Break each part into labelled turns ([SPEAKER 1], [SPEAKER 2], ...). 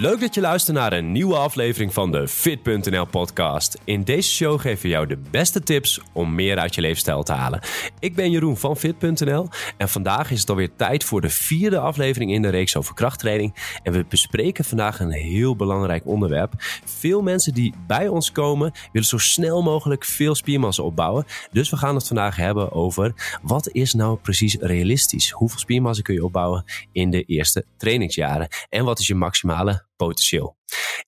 [SPEAKER 1] Leuk dat je luistert naar een nieuwe aflevering van de Fit.nl podcast. In deze show geven we jou de beste tips om meer uit je leefstijl te halen. Ik ben Jeroen van Fit.nl en vandaag is het alweer tijd voor de vierde aflevering in de reeks over krachttraining. En we bespreken vandaag een heel belangrijk onderwerp. Veel mensen die bij ons komen willen zo snel mogelijk veel spiermassa opbouwen. Dus we gaan het vandaag hebben over wat is nou precies realistisch? Hoeveel spiermassa kun je opbouwen in de eerste trainingsjaren? En wat is je maximale potentieel.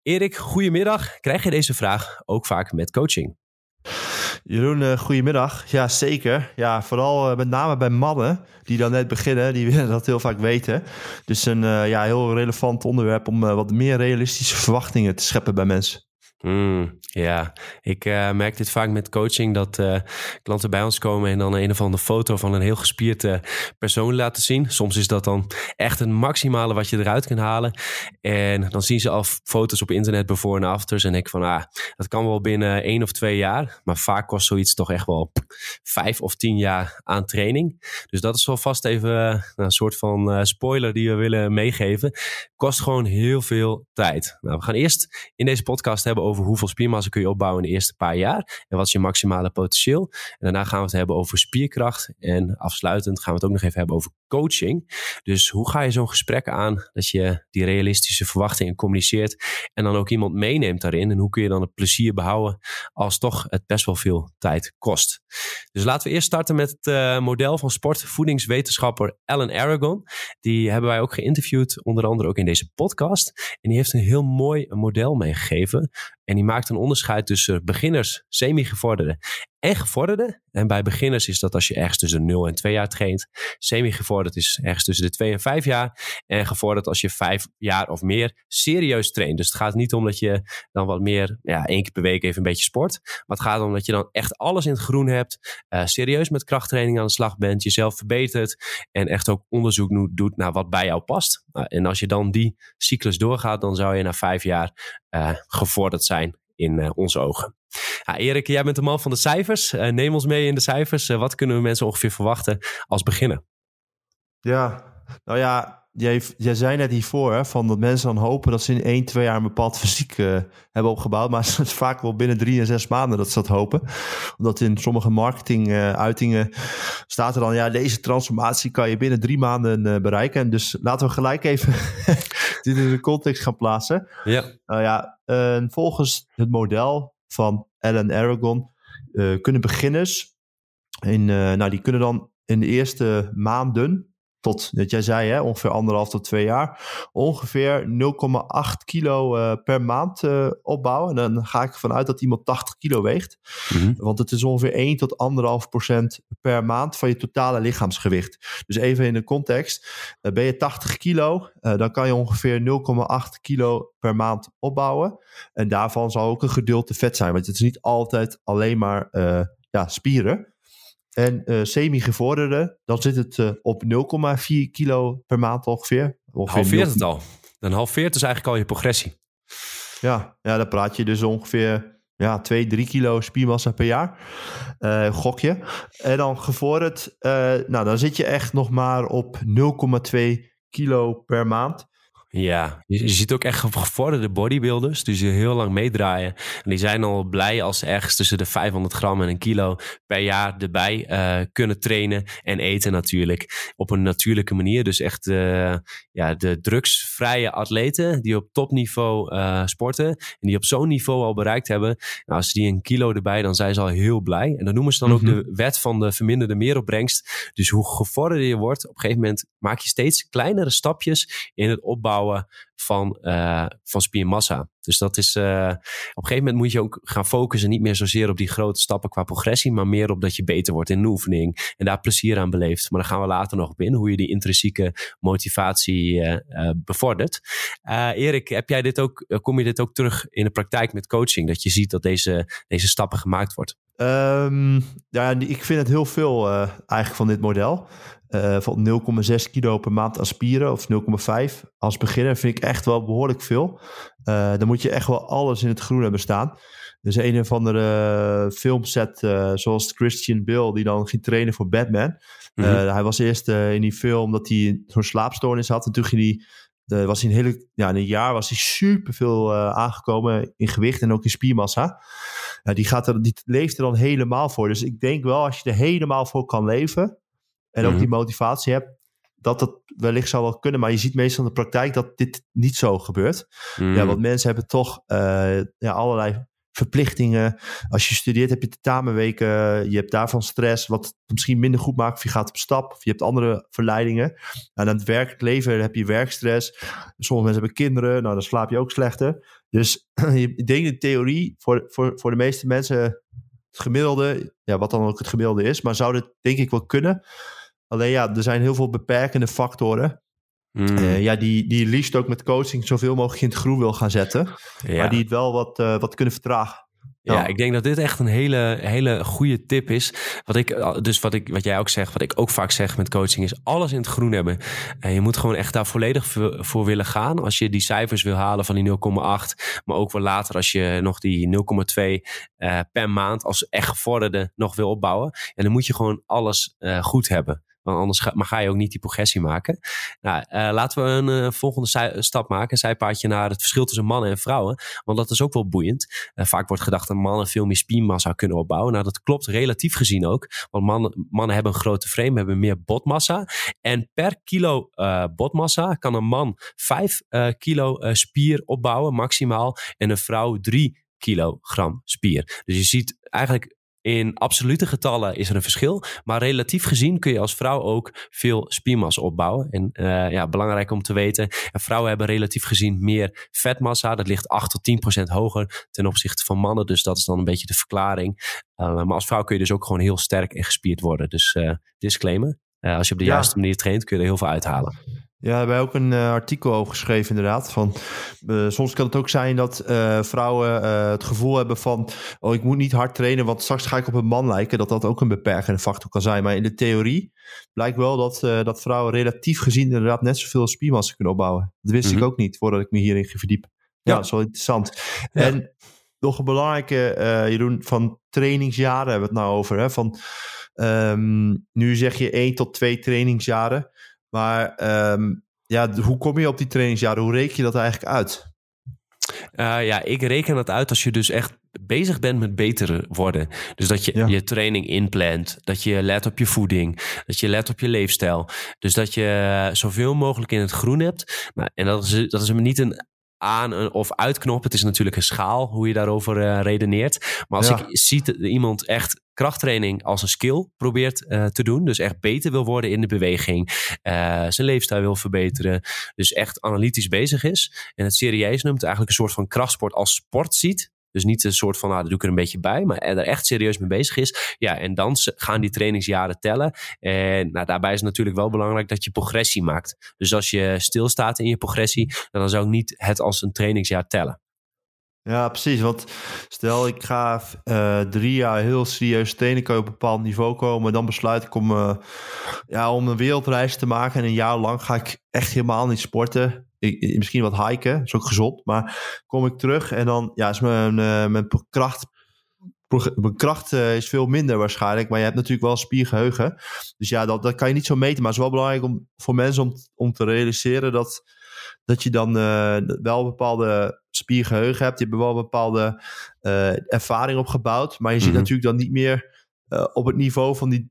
[SPEAKER 1] Erik, goedemiddag. Krijg je deze vraag ook vaak met coaching?
[SPEAKER 2] Jeroen, uh, goedemiddag. Ja, zeker. Ja, vooral uh, met name bij mannen die dan net beginnen, die willen dat heel vaak weten. Dus een uh, ja, heel relevant onderwerp om wat meer realistische verwachtingen te scheppen bij mensen.
[SPEAKER 1] Mm, ja, ik uh, merk dit vaak met coaching dat uh, klanten bij ons komen en dan een of andere foto van een heel gespierde persoon laten zien. Soms is dat dan echt een maximale wat je eruit kan halen. En dan zien ze al foto's op internet before en afters en ik van ah, dat kan wel binnen één of twee jaar. Maar vaak kost zoiets toch echt wel vijf of tien jaar aan training. Dus dat is wel vast even een soort van spoiler die we willen meegeven. Kost gewoon heel veel tijd. Nou, we gaan eerst in deze podcast hebben over over hoeveel spiermassa kun je opbouwen in de eerste paar jaar. En wat is je maximale potentieel. En daarna gaan we het hebben over spierkracht. En afsluitend gaan we het ook nog even hebben over coaching. Dus hoe ga je zo'n gesprek aan dat je die realistische verwachtingen communiceert. En dan ook iemand meeneemt daarin. En hoe kun je dan het plezier behouden als toch het best wel veel tijd kost. Dus laten we eerst starten met het uh, model van sportvoedingswetenschapper Alan Aragon. Die hebben wij ook geïnterviewd, onder andere ook in deze podcast. En die heeft een heel mooi model meegegeven. En die maakt een onderscheid tussen beginners, semi-gevorderde en gevorderde. En bij beginners is dat als je ergens tussen 0 en 2 jaar traint. Semi-gevorderd is ergens tussen de 2 en 5 jaar. En gevorderd als je 5 jaar of meer serieus traint. Dus het gaat niet om dat je dan wat meer, ja, één keer per week even een beetje sport. Maar het gaat om dat je dan echt alles in het groen hebt. Uh, serieus met krachttraining aan de slag bent. Jezelf verbetert. En echt ook onderzoek doet naar wat bij jou past. Uh, en als je dan die cyclus doorgaat, dan zou je na 5 jaar gevorderd zijn in uh, onze ogen. Ja, Erik, jij bent de man van de cijfers. Uh, neem ons mee in de cijfers. Wat kunnen we mensen ongeveer verwachten als beginnen?
[SPEAKER 2] Ja, nou ja, jij, jij zei net hiervoor van dat mensen dan hopen dat ze in 1, 2 jaar een bepaald fysiek hebben opgebouwd. Maar het is vaak wel binnen 3 en 6 maanden dat ze dat hopen. Omdat in sommige marketinguitingen staat er dan, ja, deze transformatie kan je binnen drie maanden bereiken. En dus laten we gelijk even dit in de context gaan plaatsen.
[SPEAKER 1] Ja.
[SPEAKER 2] Nou ja, volgens het model van Alan Aragon uh, kunnen beginners, in, nou, die kunnen dan in de eerste maanden, tot, dat jij zei, hè, ongeveer anderhalf tot twee jaar, ongeveer 0,8 kilo uh, per maand opbouwen. En dan ga ik ervan uit dat iemand 80 kilo weegt. Mm-hmm. Want het is ongeveer 1 tot 1,5 procent per maand van je totale lichaamsgewicht. Dus even in de context, ben je 80 kilo, dan kan je ongeveer 0,8 kilo per maand opbouwen. En daarvan zal ook een gedeelte vet zijn. Want het is niet altijd alleen maar ja, spieren. En uh, semi-gevorderde, dan zit het uh, op 0,4 kilo per maand ongeveer. ongeveer
[SPEAKER 1] halveert 0, het al. Dan halveert dus eigenlijk al je progressie.
[SPEAKER 2] Ja, ja dan praat je dus ongeveer ja, 2, 3 kilo spiermassa per jaar. Uh, gokje. En dan gevorderd, nou dan zit je echt nog maar op 0,2 kilo per maand.
[SPEAKER 1] Ja, je, je, ziet ook echt gevorderde bodybuilders, dus die heel lang meedraaien. En die zijn al blij als ze ergens tussen de 500 gram en een kilo per jaar erbij uh, kunnen trainen en eten natuurlijk. Op een natuurlijke manier. Dus echt uh, ja, de drugsvrije atleten die op topniveau uh, sporten en die op zo'n niveau al bereikt hebben. Nou, als die een kilo erbij, dan zijn ze al heel blij. En dan noemen ze dan ook de wet van de verminderde meeropbrengst. Dus hoe gevorderder je wordt, op een gegeven moment maak je steeds kleinere stapjes in het opbouwen van, uh, van spiermassa. Dus dat is, uh, op een gegeven moment moet je ook gaan focussen niet meer zozeer op die grote stappen qua progressie, maar meer op dat je beter wordt in een oefening en daar plezier aan beleeft. Maar daar gaan we later nog op in, hoe je die intrinsieke motivatie uh, bevordert. Erik, heb jij dit ook, kom je dit ook terug in de praktijk met coaching, dat je ziet dat deze, deze stappen gemaakt wordt?
[SPEAKER 2] Um, ja, ik vind het heel veel eigenlijk van dit model. Uh, van 0,6 kilo per maand aan spieren of 0,5 als beginner vind ik echt wel behoorlijk veel. Uh, dan moet je echt wel alles in het groen hebben staan. Dus een of andere filmset uh, zoals Christian Bill die dan ging trainen voor Batman. Mm -hmm. hij was eerst in die film dat hij zo'n slaapstoornis had en toen ging hij was hij een hele, ja, in een jaar was hij super veel aangekomen in gewicht en ook in spiermassa. die, gaat er, die leeft er dan helemaal voor. Dus ik denk wel, als je er helemaal voor kan leven en ook mhm. die motivatie hebt, dat dat wellicht zou wel kunnen. Maar je ziet meestal in de praktijk dat dit niet zo gebeurt. Ja, mhm. want mensen hebben toch ja, allerlei verplichtingen. Als je studeert heb je tentamenweken, je hebt daarvan stress, wat misschien minder goed maakt of je gaat op stap of je hebt andere verleidingen. En aan het werkleven heb je werkstress. Sommige mensen hebben kinderen, nou dan slaap je ook slechter. Dus ik denk de theorie voor, voor, voor de meeste mensen het gemiddelde, ja, wat dan ook het gemiddelde is, maar zou dit denk ik wel kunnen. Alleen ja, er zijn heel veel beperkende factoren. Mm. Uh, ja, die, die liefst ook met coaching zoveel mogelijk in het groen wil gaan zetten. Maar die het wel wat, uh, wat kunnen vertragen.
[SPEAKER 1] Ja. ja. ik denk dat dit echt een hele, hele goede tip is. Wat ik, eh, dus wat, ik, wat jij ook zegt, wat ik ook vaak zeg met coaching, is alles in het groen hebben. En je moet gewoon echt daar volledig voor, willen gaan. Als je die cijfers wil halen van die 0,8, maar ook wel later als je nog die 0,2 uh, per maand als echt gevorderde nog wil opbouwen. En dan moet je gewoon alles uh, goed hebben. Want anders ga, maar ga je ook niet die progressie maken. Nou, uh, laten we een uh, volgende stap maken. Zijpaadje naar het verschil tussen mannen en vrouwen. Want dat is ook wel boeiend. Uh, vaak wordt gedacht dat mannen veel meer spiermassa kunnen opbouwen. Nou, dat klopt relatief gezien ook. Want mannen, mannen hebben een grote frame, hebben meer botmassa. En per kilo botmassa kan een man 5 kilo spier opbouwen, maximaal. En een vrouw 3 kilogram spier. Dus je ziet eigenlijk in absolute getallen is er een verschil. Maar relatief gezien kun je als vrouw ook veel spiermassa opbouwen. En uh, ja, belangrijk om te weten. vrouwen hebben relatief gezien meer vetmassa. Dat ligt 8 tot 10 procent hoger ten opzichte van mannen. Dus dat is dan een beetje de verklaring. Uh, maar als vrouw kun je dus ook gewoon heel sterk en gespierd worden. Dus uh, disclaimer. als je op de juiste manier traint, kun je er heel veel uithalen.
[SPEAKER 2] Ja, we hebben ook een uh, artikel over geschreven inderdaad. Van, uh, soms kan het ook zijn dat uh, vrouwen het gevoel hebben van... oh, ik moet niet hard trainen, want straks ga ik op een man lijken. Dat dat ook een beperkende factor kan zijn. Maar in de theorie blijkt wel dat, dat vrouwen relatief gezien... inderdaad net zoveel spiermassa kunnen opbouwen. Dat wist ik mhm. ook niet, voordat ik me hierin verdiep. Ja, ja, dat is wel interessant. En nog een belangrijke, Jeroen, van trainingsjaren hebben we het nou over. Hè? Van, um, nu zeg je één tot twee trainingsjaren... Maar ehm, ja, hoe kom je op die trainingsjaren? Hoe reken je dat eigenlijk uit?
[SPEAKER 1] Uh, ja, ik reken dat uit als je dus echt bezig bent met beter worden. Dus dat je je training inplant, dat je let op je voeding, dat je let op je leefstijl. Dus dat je zoveel mogelijk in het groen hebt. Nou, en dat is, dat is niet een aan of uitknop. Het is natuurlijk een schaal hoe je daarover uh, redeneert. Maar als ik zie iemand echt krachttraining als een skill probeert uh, te doen. Dus echt beter wil worden in de beweging. Uh, zijn leefstijl wil verbeteren. Dus echt analytisch bezig is. En het serieus noemt eigenlijk een soort van krachtsport als sport ziet. Dus niet een soort van, nou, daar doe ik er een beetje bij, maar er echt serieus mee bezig is. Ja, en dan gaan die trainingsjaren tellen. En nou, daarbij is het natuurlijk wel belangrijk dat je progressie maakt. Dus als je stilstaat in je progressie, dan zou ik niet het als een trainingsjaar tellen.
[SPEAKER 2] Ja, precies. Want stel ik ga uh, drie jaar heel serieus je op een bepaald niveau komen. Dan besluit ik om, uh, ja, om een wereldreis te maken. En een jaar lang ga ik echt helemaal niet sporten. Ik, misschien wat hiken, is ook gezond. Maar kom ik terug en dan ja, is mijn, uh, mijn kracht mijn kracht is veel minder waarschijnlijk. Maar je hebt natuurlijk wel spiergeheugen. Dus ja, dat, dat kan je niet zo meten. Maar het is wel belangrijk om, voor mensen om, om te realiseren dat, dat je dan uh, wel bepaalde spiergeheugen hebt. Je hebt wel een bepaalde uh, ervaring opgebouwd. Maar je zit mhm. natuurlijk dan niet meer uh, op het niveau van, die,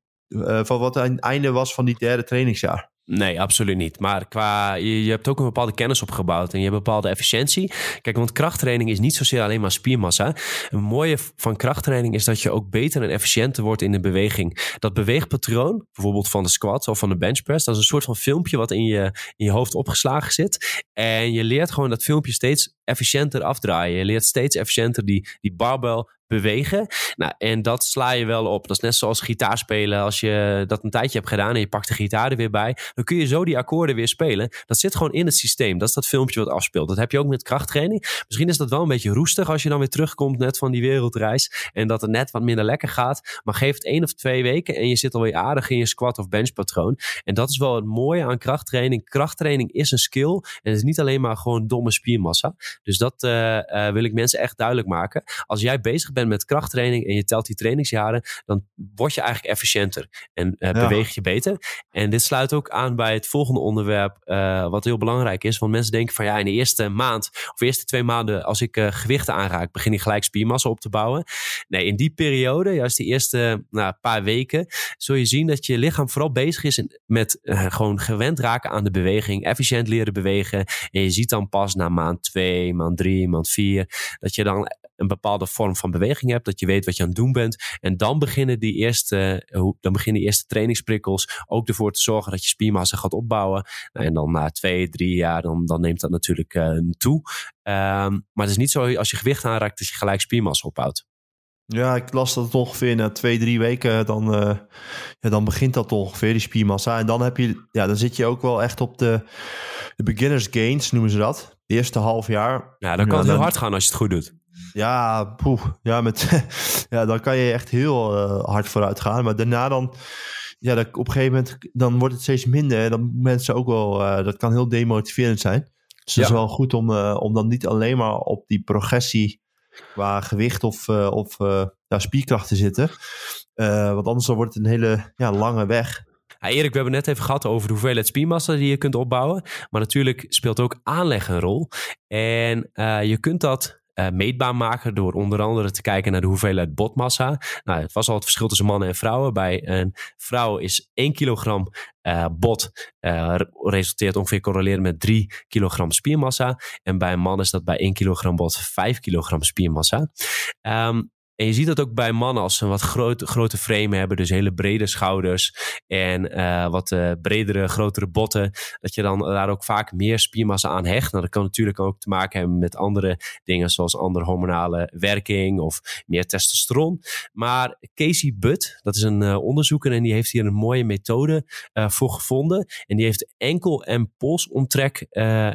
[SPEAKER 2] van wat het einde was van die derde trainingsjaar.
[SPEAKER 1] Nee, absoluut niet. Maar qua, je, hebt ook een bepaalde kennis opgebouwd en je hebt bepaalde efficiëntie. Kijk, want krachttraining is niet zozeer alleen maar spiermassa. Een mooie van krachttraining is dat je ook beter en efficiënter wordt in de beweging. Dat beweegpatroon, bijvoorbeeld van de squat of van de benchpress, dat is een soort van filmpje wat in je, in je hoofd opgeslagen zit. En je leert gewoon dat filmpje steeds efficiënter afdraaien. Je leert steeds efficiënter die, die barbel bewegen. Nou, en dat sla je wel op. Dat is net zoals gitaar spelen. Als je dat een tijdje hebt gedaan en je pakt de gitaar er weer bij, dan kun je zo die akkoorden weer spelen. Dat zit gewoon in het systeem. Dat is dat filmpje wat afspeelt. Dat heb je ook met krachttraining. Misschien is dat wel een beetje roestig als je dan weer terugkomt net van die wereldreis en dat het net wat minder lekker gaat. Maar geef het één of twee weken en je zit alweer aardig in je squat of bench patroon. En dat is wel het mooie aan krachttraining. Krachttraining is een skill en het is niet alleen maar gewoon domme spiermassa. Dus dat wil ik mensen echt duidelijk maken. Als jij bezig bent met krachttraining en je telt die trainingsjaren, dan word je eigenlijk efficiënter en beweeg je beter. En dit sluit ook aan bij het volgende onderwerp, wat heel belangrijk is. Want mensen denken van ja, in de eerste maand of de eerste twee maanden, als ik gewichten aanraak, begin ik gelijk spiermassa op te bouwen. Nee, in die periode, juist die eerste nou, paar weken, zul je zien dat je lichaam vooral bezig is met gewoon gewend raken aan de beweging, efficiënt leren bewegen. En je ziet dan pas na maand 2, maand 3, maand 4, dat je dan een bepaalde vorm van beweging hebt, dat je weet wat je aan het doen bent. En dan beginnen die eerste, dan beginnen die eerste trainingsprikkels ook ervoor te zorgen dat je spiermassa gaat opbouwen. Nou, en dan na twee, drie jaar, dan, dan neemt dat natuurlijk uh, toe. Um, maar het is niet zo als je gewicht aanraakt dat je gelijk spiermassa opbouwt.
[SPEAKER 2] Ja, ik las dat het ongeveer na twee, drie weken, dan, uh, ja, dan begint dat ongeveer, die spiermassa. En dan, heb je, ja, dan zit je ook wel echt op de, de beginners gains, noemen ze dat. De eerste half jaar.
[SPEAKER 1] Ja, dan kan het heel hard gaan als je het goed doet.
[SPEAKER 2] Ja, poeh, ja, met, ja, dan kan je echt heel uh, hard vooruit gaan. Maar daarna dan, ja, dat, op een gegeven moment, dan wordt het steeds minder. Dan mensen ook wel, uh, dat kan heel demotiverend zijn. Dus ja. het is wel goed om, om dan niet alleen maar op die progressie qua gewicht of, uh, of uh, ja, spierkracht te zitten. Uh, want anders dan wordt het een hele ja, lange weg.
[SPEAKER 1] Erik, we hebben net even gehad over de hoeveelheid spiermassa die je kunt opbouwen. Maar natuurlijk speelt ook aanleg een rol. En je kunt dat uh, meetbaar maken door onder andere te kijken naar de hoeveelheid botmassa. Nou, het was al het verschil tussen mannen en vrouwen. Bij een vrouw is 1 kilogram uh, bot uh, resulteert ongeveer correleren met 3 kilogram spiermassa. En bij een man is dat bij 1 kilogram bot 5 kilogram spiermassa. Um, en je ziet dat ook bij mannen als ze wat grote, grote frame hebben, dus hele brede schouders en uh, wat uh, bredere, grotere botten, dat je dan daar ook vaak meer spiermassa aan hecht. Nou, dat kan natuurlijk ook te maken hebben met andere dingen, zoals andere hormonale werking of meer testosteron. Maar Casey Butt, dat is een uh, onderzoeker en die heeft hier een mooie methode voor gevonden. En die heeft enkel- en polsomtrek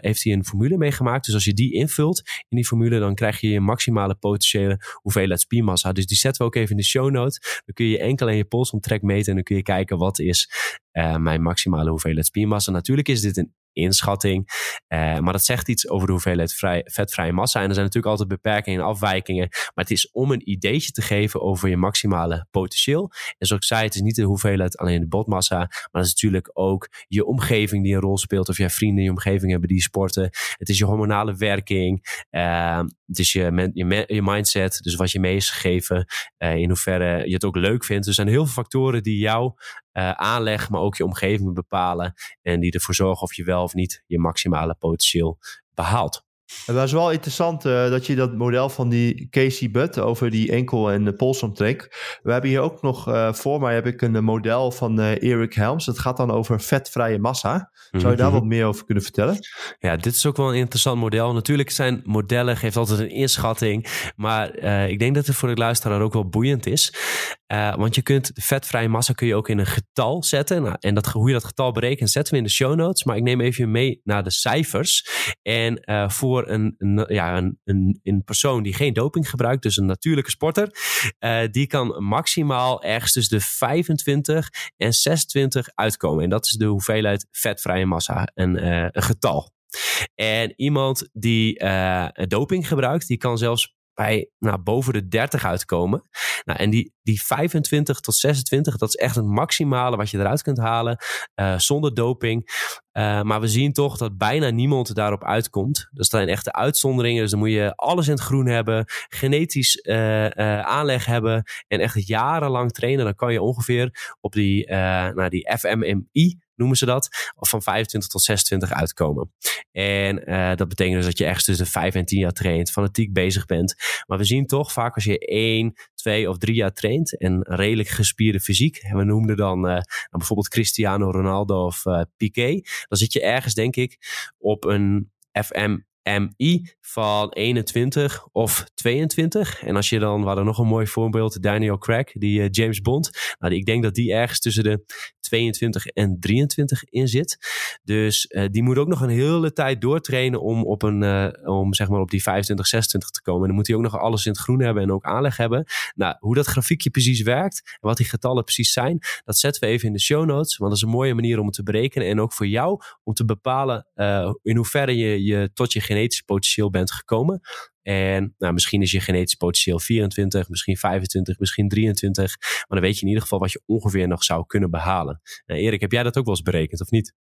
[SPEAKER 1] heeft hij een formule meegemaakt. Dus als je die invult in die formule, dan krijg je je maximale potentiële hoeveelheid spiermassa dus die zetten we ook even in de show notes. Dan kun je enkel en je polsomtrek meten en dan kun je kijken wat is uh, mijn maximale hoeveelheid spiermassa. Natuurlijk is dit een inschatting. Uh, maar dat zegt iets over de hoeveelheid vrij, vetvrije massa. En er zijn natuurlijk altijd beperkingen en afwijkingen. Maar het is om een ideetje te geven over je maximale potentieel. En zoals ik zei, het is niet de hoeveelheid alleen de botmassa. Maar het is natuurlijk ook je omgeving die een rol speelt. Of jij vrienden in je omgeving hebben die sporten. Het is je hormonale werking. Uh, is je, je, je, mindset. Dus wat je mee is gegeven. Uh, in hoeverre je het ook leuk vindt. Dus er zijn heel veel factoren die jou uh, aanleg, maar ook je omgeving bepalen. En die ervoor zorgen of je wel of niet je maximale potentieel behaalt.
[SPEAKER 2] Het was wel interessant uh, dat je dat model van die Casey Butt over die enkel- en de polsomtrek. We hebben hier ook nog uh, voor mij heb ik een model van uh, Eric Helms. Dat gaat dan over vetvrije massa. Zou je daar mhm. wat meer over kunnen vertellen?
[SPEAKER 1] Ja, dit is ook wel een interessant model. Natuurlijk zijn modellen, geeft altijd een inschatting. Maar ik denk dat het voor de luisteraar ook wel boeiend is. want je kunt vetvrije massa kun je ook in een getal zetten. Nou, en dat, hoe je dat getal berekent, zetten we in de show notes. Maar ik neem even mee naar de cijfers. En voor voor een, ja, een, persoon die geen doping gebruikt, dus een natuurlijke sporter, uh, die kan maximaal ergens tussen de 25 en 26 uitkomen. En dat is de hoeveelheid vetvrije massa, een, uh, een getal. En iemand die uh, doping gebruikt, die kan zelfs bij nou, boven de 30 uitkomen. Nou, en die, die 25 tot 26, dat is echt het maximale wat je eruit kunt halen uh, zonder doping. Uh, maar we zien toch dat bijna niemand daarop uitkomt. Dat zijn echte uitzonderingen. Dus dan moet je alles in het groen hebben, genetisch uh, aanleg hebben en echt jarenlang trainen. Dan kan je ongeveer op die, nou, die FMMI noemen ze dat, van 25 tot 26 uitkomen. En uh, dat betekent dus dat je ergens tussen de 5 en 10 jaar traint, fanatiek bezig bent. Maar we zien toch vaak als je 1, 2 of 3 jaar traint en redelijk gespierde fysiek, en we noemden dan uh, nou bijvoorbeeld Cristiano Ronaldo of uh, Piqué, dan zit je ergens denk ik op een FM MI van 21 of 22. En als je dan, we hadden nog een mooi voorbeeld, Daniel Craig, die uh, James Bond. Nou, ik denk dat die ergens tussen de 22 en 23 in zit. Dus die moet ook nog een hele tijd doortrainen om op, een, om zeg maar op die 25, 26 te komen. En dan moet hij ook nog alles in het groen hebben en ook aanleg hebben. Nou, hoe dat grafiekje precies werkt en wat die getallen precies zijn, dat zetten we even in de show notes. Want dat is een mooie manier om het te berekenen. En ook voor jou om te bepalen in hoeverre je, je tot je genetisch potentieel bent gekomen. En nou, misschien is je genetisch potentieel 24, misschien 25, misschien 23. Maar dan weet je in ieder geval wat je ongeveer nog zou kunnen behalen. Uh, Erik, heb jij dat ook wel eens berekend of niet?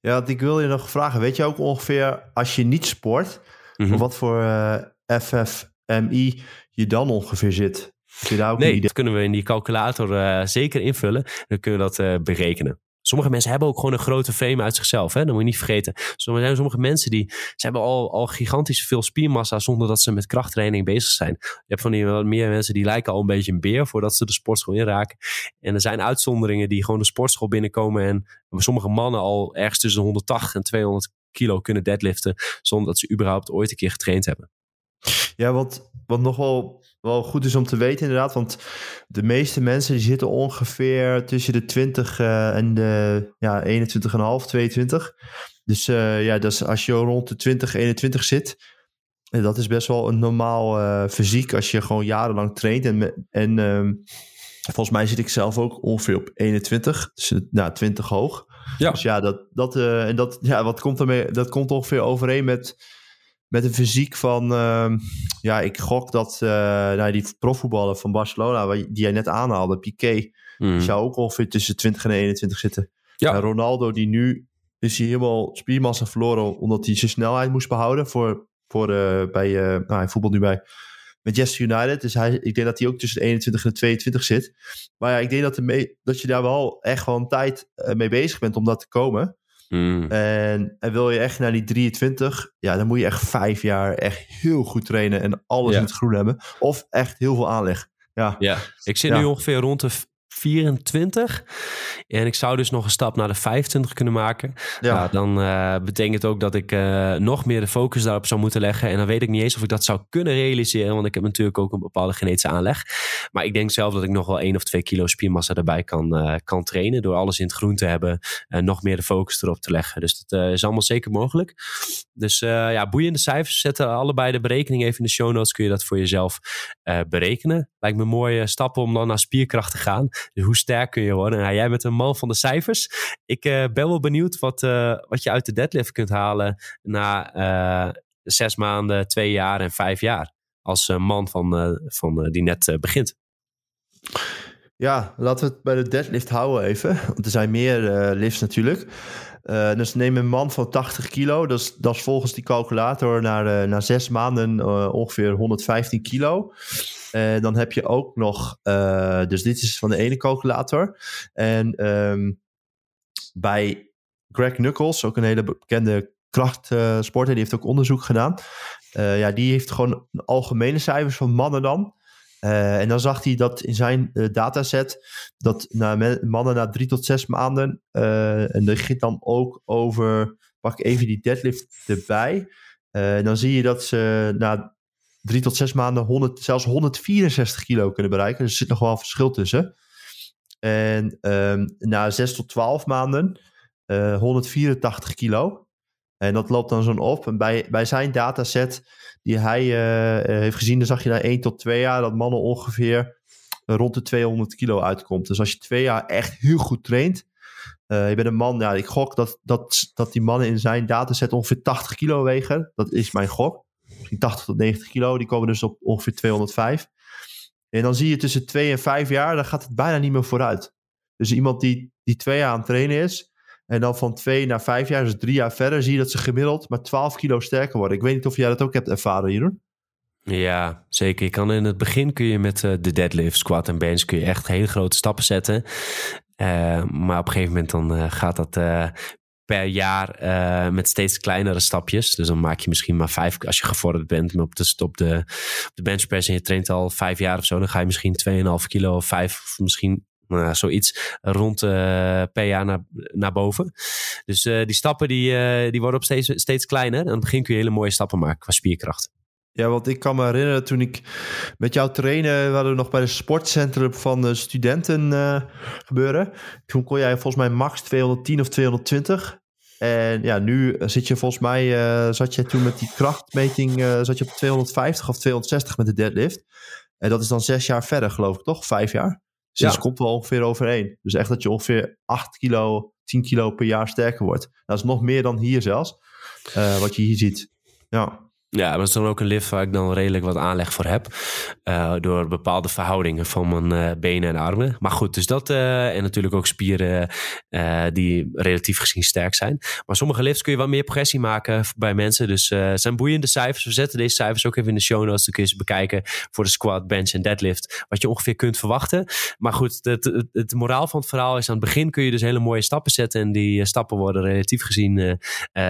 [SPEAKER 2] Ja, ik wil je nog vragen. Weet je ook ongeveer als je niet sport, mm wat voor uh, eh, FFMI je dan ongeveer zit?
[SPEAKER 1] je daar ook nee, dat kunnen we in die calculator uh, zeker invullen. Dan kunnen we dat berekenen. Sommige mensen hebben ook gewoon een grote frame uit zichzelf. Hè? Dat moet je niet vergeten. Er zijn sommige mensen die ze hebben al, al gigantisch veel spiermassa zonder dat ze met krachttraining bezig zijn. Je hebt van die meer mensen die lijken al een beetje een beer voordat ze de sportschool inraken. En er zijn uitzonderingen die gewoon de sportschool binnenkomen en sommige mannen al ergens tussen 180 en 200 kilo kunnen deadliften zonder dat ze überhaupt ooit een keer getraind hebben.
[SPEAKER 2] Ja, wat, wat nog wel goed is om te weten inderdaad. Want de meeste mensen die zitten ongeveer tussen de 20 uh, en de ja, 21,5, 22. Dus uh, ja, dus als je rond de 20, 21 zit... En dat is best wel een normaal uh, fysiek als je gewoon jarenlang traint. En, en uh, volgens mij zit ik zelf ook ongeveer op 21, dus nou, 20 hoog. Ja. Dus ja, dat, dat, en dat, ja, wat komt ermee, dat komt ongeveer overeen met met een fysiek van, uh, ja, ik gok dat uh, nou, die profvoetballer van Barcelona, die jij net aanhaalde, Piqué, mm. zou ook ongeveer tussen 20 en 21 zitten. Ja. En Ronaldo, die nu is hij helemaal spiermassa verloren omdat hij zijn snelheid moest behouden voor, voor uh, bij, uh, nou, hij voetbalt nu bij Manchester United. Dus hij, ik denk dat hij ook tussen de 21 en de 22 zit. Maar ja, ik denk dat, de dat je daar wel echt gewoon tijd mee bezig bent om dat te komen. Mm. En, en, wil je echt naar die 23, ja, dan moet je echt vijf jaar echt heel goed trainen en alles in het groen hebben. Of echt heel veel aanleg. Ja,
[SPEAKER 1] ja. ik zit nu ongeveer rond de 24. En ik zou dus nog een stap naar de 25 kunnen maken. Ja. Nou, dan uh, betekent ook dat ik uh, nog meer de focus daarop zou moeten leggen. En dan weet ik niet eens of ik dat zou kunnen realiseren. Want ik heb natuurlijk ook een bepaalde genetische aanleg. Maar ik denk zelf dat ik nog wel 1 of 2 kilo spiermassa erbij kan, uh, kan trainen. Door alles in het groen te hebben. En nog meer de focus erop te leggen. Dus dat is allemaal zeker mogelijk. Dus ja, boeiende cijfers. Zetten allebei de berekening even in de show notes. Kun je dat voor jezelf berekenen. Lijkt me mooie stappen om dan naar spierkracht te gaan. Dus hoe sterk kun je worden? Nou, jij bent een man van de cijfers. Ik uh, ben wel benieuwd wat, uh, wat je uit de deadlift kunt halen na zes maanden, twee jaar en vijf jaar. Als man van, van, die net begint.
[SPEAKER 2] Ja, laten we het bij de deadlift houden even. Want er zijn meer lifts natuurlijk. Uh, dus neem een man van 80 kilo. Dat is, dat is volgens die calculator na, uh, na zes maanden ongeveer 115 kilo. Dan heb je ook nog, dus dit is van de ene calculator. En um, bij Greg Knuckles, ook een hele bekende krachtsporter, die heeft ook onderzoek gedaan. ja, die heeft gewoon algemene cijfers van mannen dan. Uh, en dan zag hij dat in zijn uh, dataset dat na mannen na drie tot zes maanden, uh, en dat ging dan ook over, pak even die deadlift erbij. dan zie je dat ze na drie tot zes maanden 100, zelfs 164 kilo kunnen bereiken. Dus er zit nog wel een verschil tussen. En um, na zes tot twaalf maanden 184 kilo. En dat loopt dan zo'n op. En bij, bij zijn dataset die hij uh, heeft gezien, dan zag je na 1 tot 2 jaar dat mannen ongeveer rond de 200 kilo uitkomt. Dus als je twee jaar echt heel goed traint, uh, je bent een man, ja, ik gok dat, dat, dat die mannen in zijn dataset ongeveer 80 kilo wegen. Dat is mijn gok. Misschien 80 tot 90 kilo, die komen dus op ongeveer 205. En dan zie je tussen 2 en 5 jaar, dan gaat het bijna niet meer vooruit. Dus iemand die, die twee jaar aan het trainen is, en dan van twee naar vijf jaar, dus drie jaar verder, zie je dat ze gemiddeld maar 12 kilo sterker worden. Ik weet niet of jij dat ook hebt ervaren, Jeroen.
[SPEAKER 1] Ja, zeker. Je kan in het begin kun je met uh, de deadlift, squat en bench kun je echt hele grote stappen zetten. Uh, maar op een gegeven moment dan uh, gaat dat per jaar met steeds kleinere stapjes. Dus dan maak je misschien maar vijf, als je gevorderd bent op de, op de, op de benchpress en je traint al vijf jaar of zo, dan ga je misschien 2,5 kilo of vijf, misschien nou, zoiets rond per jaar naar, naar boven. Dus uh, die stappen die, uh, die worden op steeds, steeds kleiner. En aan het begin kun je hele mooie stappen maken qua spierkracht.
[SPEAKER 2] Ja, want ik kan me herinneren toen ik met jou trainen, we nog bij de sportcentrum van de studenten gebeuren. Toen kon jij volgens mij max 210 of 220. En ja, nu zit je volgens mij, zat je toen met die krachtmeting, zat je op 250 of 260 met de deadlift. En dat is dan zes jaar verder, geloof ik, toch? Vijf jaar? Dus ja. komt wel ongeveer overeen. Dus echt dat je ongeveer 8 kilo, 10 kilo per jaar sterker wordt. Dat is nog meer dan hier zelfs, wat je hier ziet. Ja.
[SPEAKER 1] Ja, dat is dan ook een lift waar ik dan redelijk wat aanleg voor heb. Uh, door bepaalde verhoudingen van mijn uh, benen en armen. Maar goed, dus dat. Uh, en natuurlijk ook spieren die relatief gezien sterk zijn. Maar sommige lifts kun je wat meer progressie maken bij mensen. Dus zijn boeiende cijfers. We zetten deze cijfers ook even in de show notes. Dan kun je ze bekijken voor de squat, bench en deadlift. Wat je ongeveer kunt verwachten. Maar goed, het, het, het moraal van het verhaal is aan het begin kun je dus hele mooie stappen zetten. En die stappen worden relatief gezien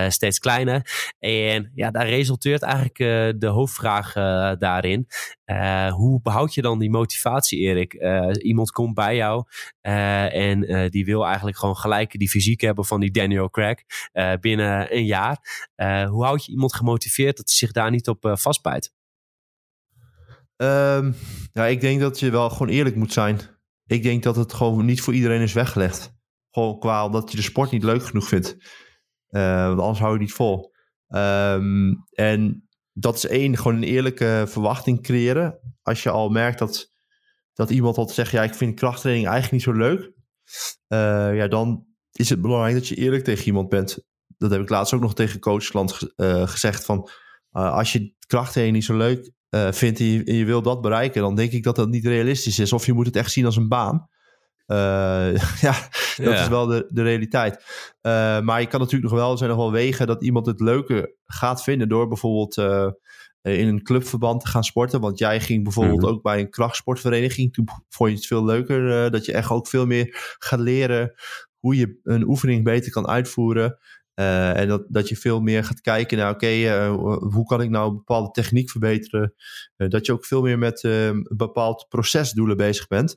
[SPEAKER 1] steeds kleiner. En ja, daar resulteert eigenlijk uh, de hoofdvraag uh, daarin. Uh, hoe behoud je dan die motivatie, Erik? iemand komt bij jou en die wil eigenlijk gewoon gelijk die fysiek hebben van die Daniel Craig binnen een jaar. hoe houd je iemand gemotiveerd dat hij zich daar niet op vastbijt?
[SPEAKER 2] Um, ja, ik denk dat je wel gewoon eerlijk moet zijn. Ik denk dat het gewoon niet voor iedereen is weggelegd. Gewoon qua dat je de sport niet leuk genoeg vindt. want anders hou je niet vol. Um, en dat is één, gewoon een eerlijke verwachting creëren. Als je al merkt dat, dat iemand al zegt, ja, ik vind krachttraining eigenlijk niet zo leuk. Uh, ja, dan is het belangrijk dat je eerlijk tegen iemand bent. Dat heb ik laatst ook nog tegen coachklant uh, gezegd van, uh, als je krachttraining niet zo leuk vindt en je, en je wil dat bereiken, dan denk ik dat dat niet realistisch is. Of je moet het echt zien als een baan. Uh, ja, dat is wel de, de realiteit. Uh, maar je kan natuurlijk nog wel, er zijn nog wel wegen dat iemand het leuke gaat vinden door bijvoorbeeld uh, in een clubverband te gaan sporten. Want jij ging bijvoorbeeld mm. ook bij een krachtsportvereniging. Toen vond je het veel leuker dat je echt ook veel meer gaat leren hoe je een oefening beter kan uitvoeren. Uh, en dat, dat je veel meer gaat kijken naar, oké, okay, uh, hoe kan ik nou een bepaalde techniek verbeteren? Dat je ook veel meer met een bepaald procesdoelen bezig bent.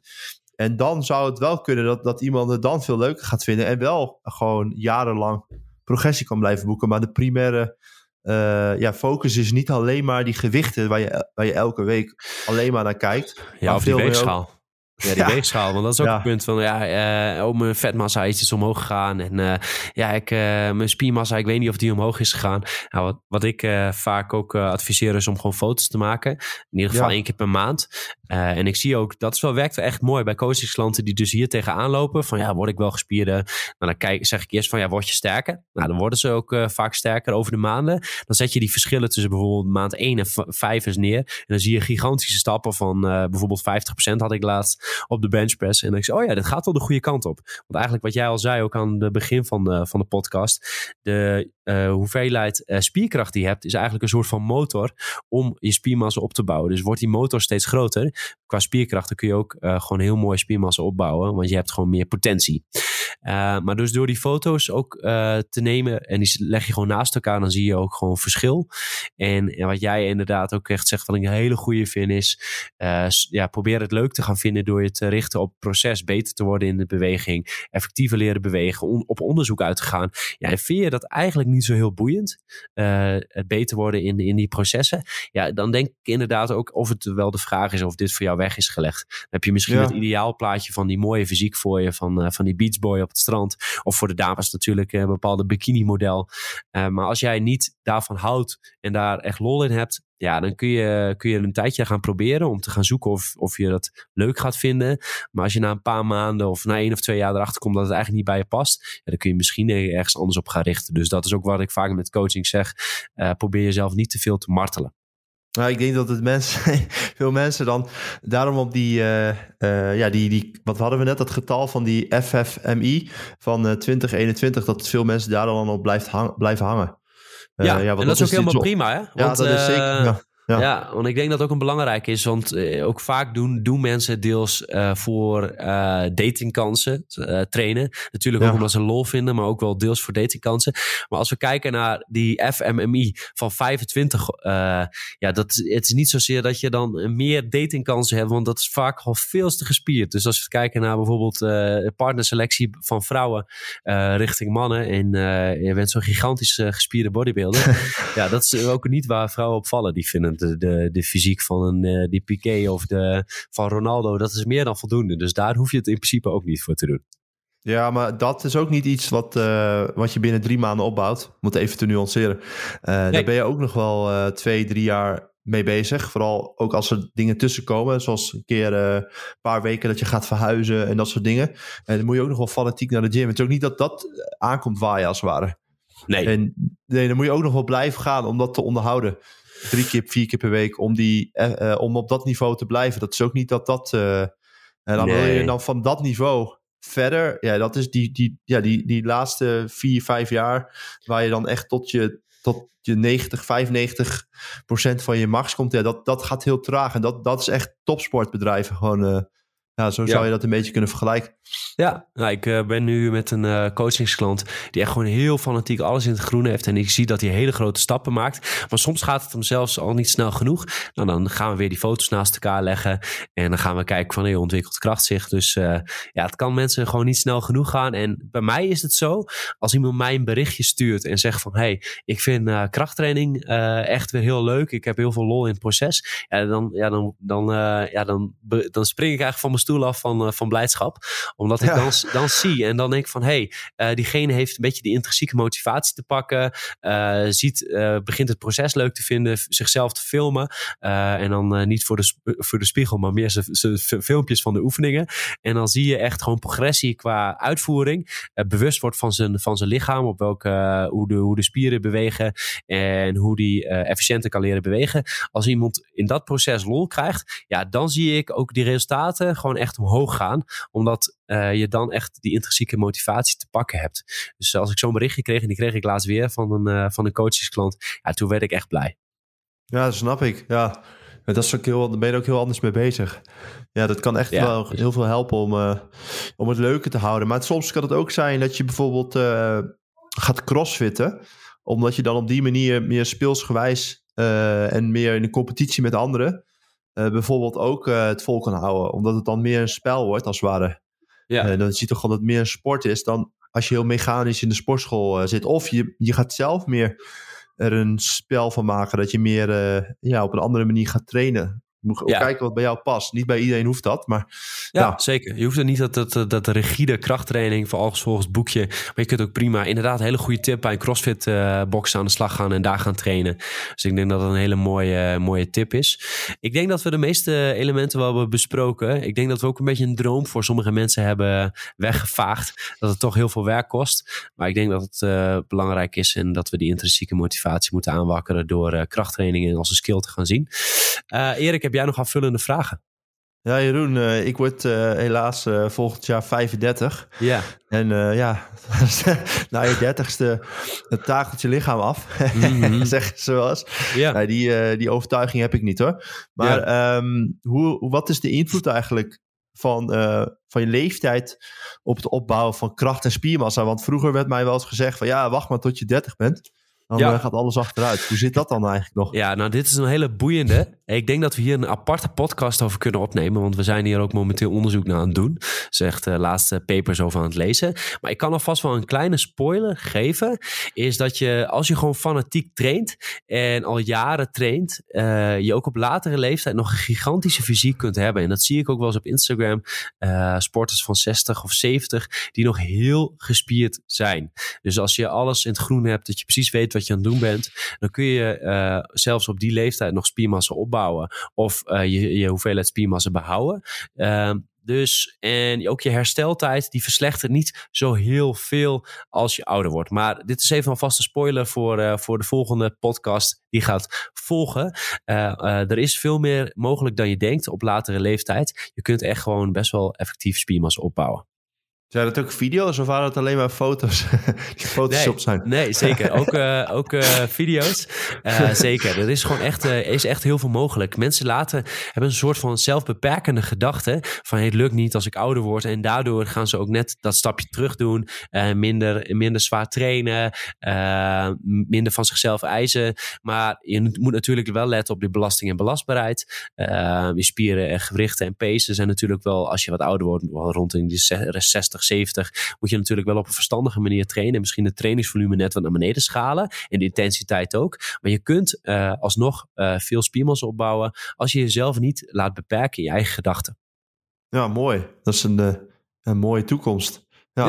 [SPEAKER 2] En dan zou het wel kunnen dat, dat iemand het dan veel leuker gaat vinden. En wel gewoon jarenlang progressie kan blijven boeken. Maar de primaire uh, ja, focus is niet alleen maar die gewichten waar je, waar je elke week alleen maar naar kijkt.
[SPEAKER 1] Ja, of die weegschaal. Ja, die weegschaal. Want dat is ook een punt van, ja, uh, oh, mijn vetmassa is iets omhoog gegaan. En uh, ja, ik, uh, mijn spiermassa, ik weet niet of die omhoog is gegaan. Nou, wat, wat ik vaak ook adviseer is om gewoon foto's te maken. In ieder geval één keer per maand. en ik zie ook, dat is wel, werkt wel echt mooi bij coachingsklanten die dus hier tegenaan lopen. Van ja, word ik wel gespierder? Nou, dan kijk, zeg ik eerst van, ja, word je sterker? Nou, dan worden ze ook vaak sterker over de maanden. Dan zet je die verschillen tussen bijvoorbeeld maand 1 en 5 eens neer. En dan zie je gigantische stappen van bijvoorbeeld 50% had ik laatst op de benchpress. En dan ik zei, oh ja, dit gaat wel de goede kant op. Want eigenlijk wat jij al zei, ook aan het begin van de, van de podcast. De uh, hoeveelheid uh, spierkracht die je hebt, is eigenlijk een soort van motor om je spiermassa op te bouwen. Dus wordt die motor steeds groter, qua spierkracht, dan kun je ook gewoon heel mooi spiermassa opbouwen, want je hebt gewoon meer potentie. Maar dus door die foto's ook te nemen en die leg je gewoon naast elkaar, dan zie je ook gewoon verschil. En, en wat jij inderdaad ook echt zegt, wat ik een hele goede vind, is ja, probeer het leuk te gaan vinden door je te richten op proces, beter te worden in de beweging, effectiever leren bewegen, on op onderzoek uit te gaan. Ja, en vind je dat eigenlijk niet zo heel boeiend. Het beter worden in, in die processen. Ja, dan denk ik inderdaad ook of het wel de vraag is of dit voor jou weg is gelegd. Dan heb je misschien ja. het ideaalplaatje van die mooie fysiek voor je, van, van die beachboy op strand. Of voor de dames natuurlijk een bepaalde bikini model. Uh, maar als jij niet daarvan houdt en daar echt lol in hebt, ja, dan kun je, kun je een tijdje gaan proberen om te gaan zoeken of, of je dat leuk gaat vinden. Maar als je na een paar maanden of na één of twee jaar erachter komt dat het eigenlijk niet bij je past, ja, dan kun je misschien ergens anders op gaan richten. Dus dat is ook wat ik vaak met coaching zeg. Uh, probeer jezelf niet te veel te martelen.
[SPEAKER 2] Nou, ik denk dat het mensen, veel mensen dan daarom op die, uh, uh, ja, die, die, wat hadden we net, dat getal van die FFMI van uh, 2021, dat veel mensen daar dan op blijft hang, blijven hangen.
[SPEAKER 1] Ja, ja en dat is ook helemaal prima, hè?
[SPEAKER 2] Want, ja, dat is zeker. Ja.
[SPEAKER 1] Ja. ja. want ik denk dat ook een belangrijk is. Want eh, ook vaak doen, doen mensen deels uh, voor uh, datingkansen trainen. Natuurlijk ook omdat ze lol vinden, maar ook wel deels voor datingkansen. Maar als we kijken naar die FMMI van 25, ja, dat, het is niet zozeer dat je dan meer datingkansen hebt, want dat is vaak al veel te gespierd. Dus als we kijken naar bijvoorbeeld partnerselectie van vrouwen richting mannen en je bent zo'n gigantisch gespierde bodybuilder. ja, dat is ook niet waar vrouwen op vallen. Die vinden de, de, de fysiek van een uh, die Piqué of de, van Ronaldo, dat is meer dan voldoende. Dus daar hoef je het in principe ook niet voor te doen.
[SPEAKER 2] Ja, maar dat is ook niet iets wat, uh, wat je binnen drie maanden opbouwt. Moet even te nuanceren. Uh, nee. Daar ben je ook nog wel uh, twee, drie jaar mee bezig. Vooral ook als er dingen tussenkomen. Zoals een keer een paar weken dat je gaat verhuizen en dat soort dingen. En dan moet je ook nog wel fanatiek naar de gym. Het is ook niet dat dat aankomt waaien als het ware.
[SPEAKER 1] Nee.
[SPEAKER 2] En nee, dan moet je ook nog wel blijven gaan om dat te onderhouden. Drie keer, vier keer per week om, die, om op dat niveau te blijven. Dat is ook niet dat dat... en dan nee. wil je dan van dat niveau verder, ja, dat is die, die, ja, die, die laatste vier, vijf jaar waar je dan echt tot je, tot je 90, 95 procent van je max komt. Ja, dat, dat gaat heel traag. En dat, dat is echt topsportbedrijven. Gewoon, uh, ja, zo zou je dat een beetje kunnen vergelijken.
[SPEAKER 1] Ja, nou, ik uh, ben nu met een uh, coachingsklant die echt gewoon heel fanatiek alles in het groen heeft. En ik zie dat hij hele grote stappen maakt. Maar soms gaat het hem zelfs al niet snel genoeg. Nou, dan gaan we weer die foto's naast elkaar leggen. En dan gaan we kijken van, hey, ontwikkelt kracht Dus uh, ja, het kan mensen gewoon niet snel genoeg gaan. En bij mij is het zo, als iemand mij een berichtje stuurt en zegt van, hey, ik vind krachttraining echt weer heel leuk. Ik heb heel veel lol in het proces. Ja, dan, ja, dan, dan, ja, dan, dan spring ik eigenlijk van mijn stoel af van, van blijdschap. Omdat ik dan, dan zie en dan denk ik van hé, hey, uh, diegene heeft een beetje die intrinsieke motivatie te pakken. Uh, ziet, begint het proces leuk te vinden, zichzelf te filmen. en dan niet voor de, voor de spiegel, maar meer zijn filmpjes van de oefeningen. En dan zie je echt gewoon progressie qua uitvoering. bewust wordt van zijn, van zijn lichaam, op welke, hoe, de, hoe de spieren bewegen en hoe die efficiënter kan leren bewegen. Als iemand in dat proces lol krijgt, ja, dan zie ik ook die resultaten gewoon echt omhoog gaan. Omdat uh, je dan echt die intrinsieke motivatie te pakken hebt. Dus als ik zo'n berichtje kreeg, en die kreeg ik laatst weer van een, uh, van een coachesklant, ja, toen werd ik echt blij.
[SPEAKER 2] Ja, dat snap ik. Ja, dat is ook heel, daar ben je ook heel anders mee bezig. Ja, dat kan echt ja. wel heel veel helpen om, uh, om het leuker te houden. Maar soms kan het ook zijn dat je bijvoorbeeld gaat crossfitten, omdat je dan op die manier meer speelsgewijs en meer in een competitie met anderen bijvoorbeeld ook het vol kan houden. Omdat het dan meer een spel wordt, als het ware. Ja. Uh, dan zie je toch gewoon dat het meer een sport is dan als je heel mechanisch in de sportschool uh, zit. Of je, je gaat zelf meer er een spel van maken. Dat je meer uh, ja, op een andere manier gaat trainen. Je moet ja. kijken wat bij jou past. Niet bij iedereen hoeft dat, maar...
[SPEAKER 1] Ja, zeker. Je hoeft er niet dat, dat, dat rigide krachttraining voor alles volgens boekje. Maar je kunt ook prima, inderdaad, een hele goede tip bij een CrossFit uh, box aan de slag gaan en daar gaan trainen. Dus ik denk dat dat een hele mooie, mooie tip is. Ik denk dat we de meeste elementen wel hebben besproken. Ik denk dat we ook een beetje een droom voor sommige mensen hebben weggevaagd. Dat het toch heel veel werk kost. Maar ik denk dat het uh, belangrijk is en dat we die intrinsieke motivatie moeten aanwakkeren door uh, krachttrainingen als een skill te gaan zien. Erik, heb jij nog aanvullende vragen?
[SPEAKER 2] Ja, Jeroen, uh, ik word uh, helaas uh, volgend jaar 35.
[SPEAKER 1] Ja.
[SPEAKER 2] En ja, na je dertigste het takeltje lichaam af, mm -hmm. zeg zoals. Ja. Nou, die, die overtuiging heb ik niet hoor. Maar ja. um, hoe, wat is de invloed eigenlijk van, van je leeftijd op het opbouwen van kracht en spiermassa? Want vroeger werd mij wel eens gezegd van ja, wacht maar tot je 30 bent. Dan ja. gaat alles achteruit. Hoe zit dat dan eigenlijk nog?
[SPEAKER 1] Ja, nou, dit is een hele boeiende. Ik denk dat we hier een aparte podcast over kunnen opnemen. Want we zijn hier ook momenteel onderzoek naar aan het doen. Zegt uh, laatste papers over aan het lezen. Maar ik kan alvast wel een kleine spoiler geven. Is dat je, als je gewoon fanatiek traint. En al jaren traint. Uh, je ook op latere leeftijd nog een gigantische fysiek kunt hebben. En dat zie ik ook wel eens op Instagram. Uh, sporters van 60 of 70. Die nog heel gespierd zijn. Dus als je alles in het groen hebt. Dat je precies weet wat je aan het doen bent. Dan kun je uh, zelfs op die leeftijd nog spiermassa opbouwen. Of uh, je, je hoeveelheid spiermassa behouden. Uh, dus, en ook je hersteltijd, die verslechtert niet zo heel veel als je ouder wordt. Maar dit is even een vaste spoiler voor, uh, voor de volgende podcast die gaat volgen. Er is veel meer mogelijk dan je denkt op latere leeftijd. Je kunt echt gewoon best wel effectief spiermassa opbouwen.
[SPEAKER 2] Zijn dat ook video's of waren het alleen maar foto's die
[SPEAKER 1] nee,
[SPEAKER 2] zijn?
[SPEAKER 1] Nee, zeker. Ook, uh, ook uh, video's. Uh, zeker. Er is gewoon echt, is echt heel veel mogelijk. Mensen laten, hebben een soort van zelfbeperkende gedachte van het lukt niet als ik ouder word. En daardoor gaan ze ook net dat stapje terug doen. minder, minder zwaar trainen. minder van zichzelf eisen. Maar je moet natuurlijk wel letten op de belasting en belastbaarheid. je spieren en gewrichten en pezen zijn natuurlijk wel, als je wat ouder wordt, rond in die 60, 60, 70, moet je natuurlijk wel op een verstandige manier trainen. En misschien het trainingsvolume net wat naar beneden schalen. En de intensiteit ook. Maar je kunt uh, alsnog uh, veel spiermassa opbouwen als je jezelf niet laat beperken in je eigen gedachten.
[SPEAKER 2] Ja, mooi. Dat is een, uh, een mooie toekomst.
[SPEAKER 1] Ja.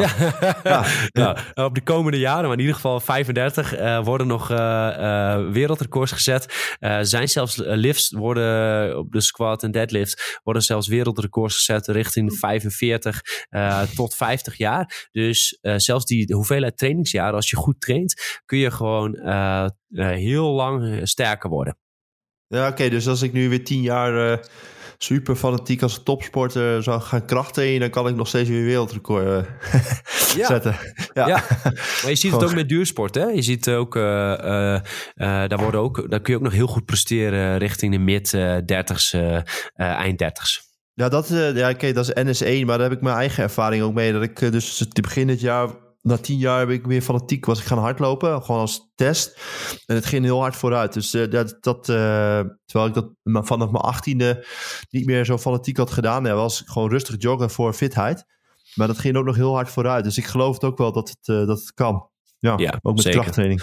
[SPEAKER 1] Ja. ja. op de komende jaren, maar in ieder geval 35, uh, worden nog uh, uh, wereldrecords gezet. zijn zelfs lifts worden op de squat en deadlift worden zelfs wereldrecords gezet richting 45 tot 50 jaar. Dus zelfs die de hoeveelheid trainingsjaren, als je goed traint, kun je gewoon heel lang sterker worden.
[SPEAKER 2] Ja, oké. dus als ik nu weer 10 jaar super fanatiek als topsporter zou gaan krachten, dan kan ik nog steeds weer wereldrecord uh, ja. zetten.
[SPEAKER 1] Ja. ja. maar je ziet het ook met duursport. Hè? Je ziet ook, uh, uh, daar, worden ook, daar kun je ook nog heel goed presteren richting de mid 30s, eind 30s.
[SPEAKER 2] Ja, dat, ja, oké, dat is NS1, maar daar heb ik mijn eigen ervaring ook mee. Dat ik dus te begin dit jaar na tien jaar heb ik weer fanatiek was ik gaan hardlopen, gewoon als test. En het ging heel hard vooruit. Dus uh, dat, dat uh, terwijl ik dat vanaf mijn achttiende niet meer zo fanatiek had gedaan, ja, was gewoon rustig joggen voor fitheid. Maar dat ging ook nog heel hard vooruit. Dus ik geloof het ook wel dat het, uh, dat het kan. Ja, ja ook met zeker. krachttraining.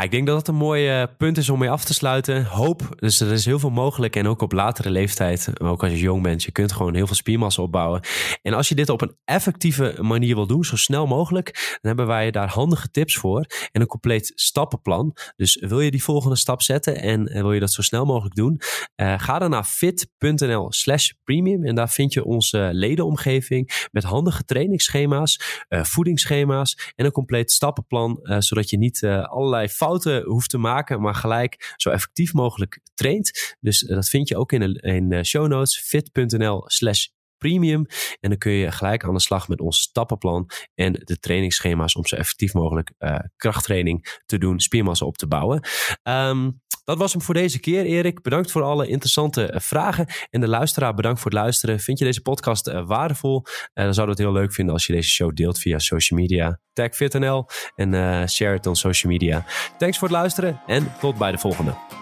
[SPEAKER 1] Ik denk dat het een mooi uh, punt is om mee af te sluiten. Hoop, dus er is heel veel mogelijk. En ook op latere leeftijd, ook als je jong bent, je kunt gewoon heel veel spiermassa opbouwen. En als je dit op een effectieve manier wil doen, zo snel mogelijk, dan hebben wij daar handige tips voor. En een compleet stappenplan. Dus wil je die volgende stap zetten en, en wil je dat zo snel mogelijk doen, uh, ga dan naar fit.nl slash premium. En daar vind je onze ledenomgeving met handige trainingsschema's, uh, voedingsschema's en een compleet stappenplan. zodat je niet allerlei fouten hoeft te maken, maar gelijk zo effectief mogelijk traint. Dus eh, dat vind je ook in de, show notes fit.nl slash premium. En dan kun je gelijk aan de slag met ons stappenplan en de trainingsschema's om zo effectief mogelijk uh, krachttraining te doen, spiermassa op te bouwen. Um, dat was hem voor deze keer, Erik. Bedankt voor alle interessante eh, vragen. En de luisteraar, bedankt voor het luisteren. Vind je deze podcast uh, waardevol? Uh, dan zouden we het heel leuk vinden als je deze show deelt via social media. Tag FitNL en share het on social media. Thanks voor het luisteren en tot bij de volgende.